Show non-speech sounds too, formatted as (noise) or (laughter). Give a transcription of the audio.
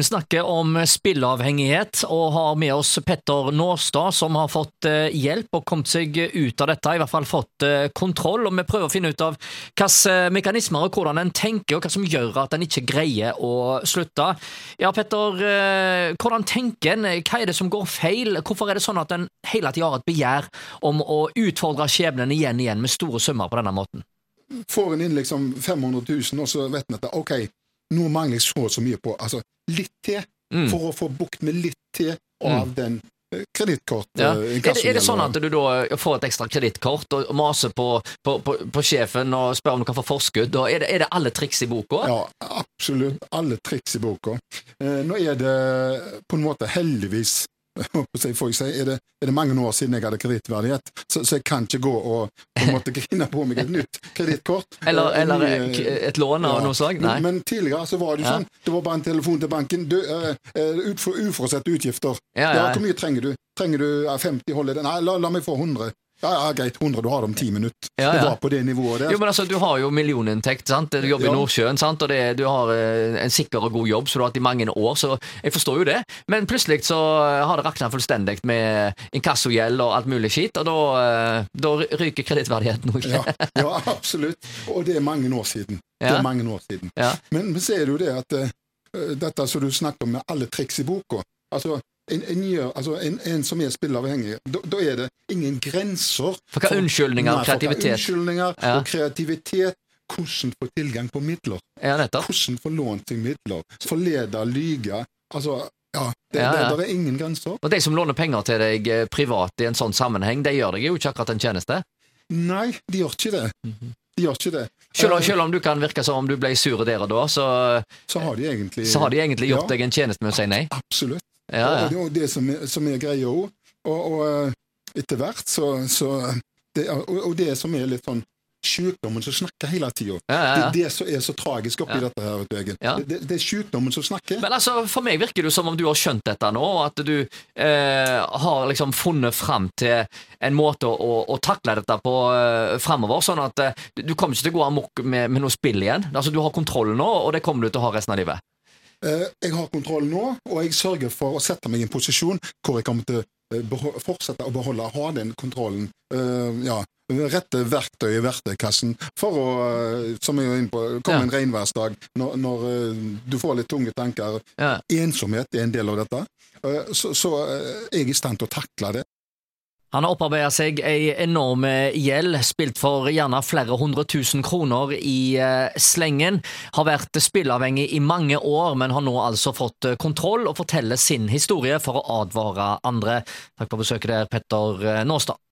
Vi snakker om spilleavhengighet, og har med oss Petter Nåstad, som har fått eh, hjelp og kommet seg ut av dette, i hvert fall fått eh, kontroll. og Vi prøver å finne ut av hvilke mekanismer og hvordan en tenker, og hva som gjør at en ikke greier å slutte. Ja, Petter, eh, hvordan tenker en? Hva er det som går feil? Hvorfor er det sånn at en hele tida har et begjær om å utfordre skjebnen igjen og igjen med store summer på denne måten? Får en inn liksom 500 000, og så vet en at ok, nå mangler jeg så og så mye på altså litt til, Mm. for å få bukt med litt til av den eh, kredittkort... Ja. eh, Er, det, er det sånn at du da får et ekstra kredittkort og maser på, på, på, på sjefen og spør om du kan få forskudd? Er, det, er det alle triks i boka? Ja, absolutt. Alle triks i boka. Eh, nå er det på en måte heldigvis får jeg si, er, det, er det mange år siden jeg hadde kredittverdighet, så, så jeg kan ikke gå og (laughs) på en måte grine på meg et nytt kredittkort. Eller, Eh, eller ny, k- et lån av ja. noe slag? Nei. Men, men tidligere så var det jo sånn, det var bare en telefon til banken. Du, uh, eh, ut for uforutsette utgifter. Ja, ja. Hvor mye trenger du? Trenger du ja, 50? Holder det? Nei, la, la meg få 100. Ja, ja, greit, 100. Du har det om ti minutter. Ja, Det ja. var på det nivået der. Jo, men altså, Du har jo millioninntekt, sant? du jobber i Nordsjøen, sant? og det, du har eh, en sikker og god jobb som du har hatt i mange år, så jeg forstår jo det. Men plutselig så har det rakna fullstendig med inkassogjeld og alt mulig skitt, og da, eh, da ryker kredittverdigheten òg. Ja, (laughs) ja, absolutt. Og det er mange år siden. Det er mange år siden. Ja. Men, men så er det jo det at uh, dette som du snakker om med alle triks i boka altså, en, en, gjør, altså en, en som er spilleavhengig, da da er det ingen grenser For hva unnskyldninger og Nei, kreativitet. Unnskyldninger Ja. og kreativitet. Hvordan få tilgang på midler. Ja. Hvordan få lånt seg midler. Forlede, lyge. Altså, ja, det, Ja. Det, det er ingen grenser. Og de som låner penger til deg eh, privat i en sånn sammenheng, de gjør deg jo ikke akkurat en tjeneste. Nei, de gjør ikke det. Mhm. De gjør ikke det. Selv, om- Eh, selv om du kan virke som om du ble sur der og da, så, så har de egentlig så har de egentlig gjort deg en tjeneste med å si nei. Absolutt. Ja, Og det er jo det som som er greia òg. Og, og eh, etter hvert så, så det, og, og det som er litt sånn Sykdommen som snakker hele tida. Ja, ja, ja. Det er det som er så tragisk oppi dette her. Ja. Det, det, det er sykdommen som snakker. Men altså, For meg virker det som om du har skjønt dette nå, og at du eh, har liksom funnet fram til en måte å, å takle dette på eh, framover. Sånn at eh, du kommer ikke til å gå amok med, med noe spill igjen. Altså, Du har kontroll nå, og det kommer du til å ha resten av livet. Eh, jeg har kontroll nå, og jeg sørger for å sette meg i en posisjon hvor jeg kommer til å eh, fortsette å beholde ha den kontrollen. eh, ja, rette verktøy i verktøykassen for å, som jeg er inne på, komme Ja. en regnværsdag når, når du får litt tunge tanker. Ja. Ensomhet er en del av dette. Så, så er jeg i stand til å takle det. Han har opparbeidet seg ei enorm gjeld, spilt for gjerne flere hundre tusen kroner i eh, slengen. Har vært spilleavhengig i mange år, men har nå altså fått eh, kontroll og forteller sin historie for å advare andre. Takk for besøket der, Petter eh, Nåstad.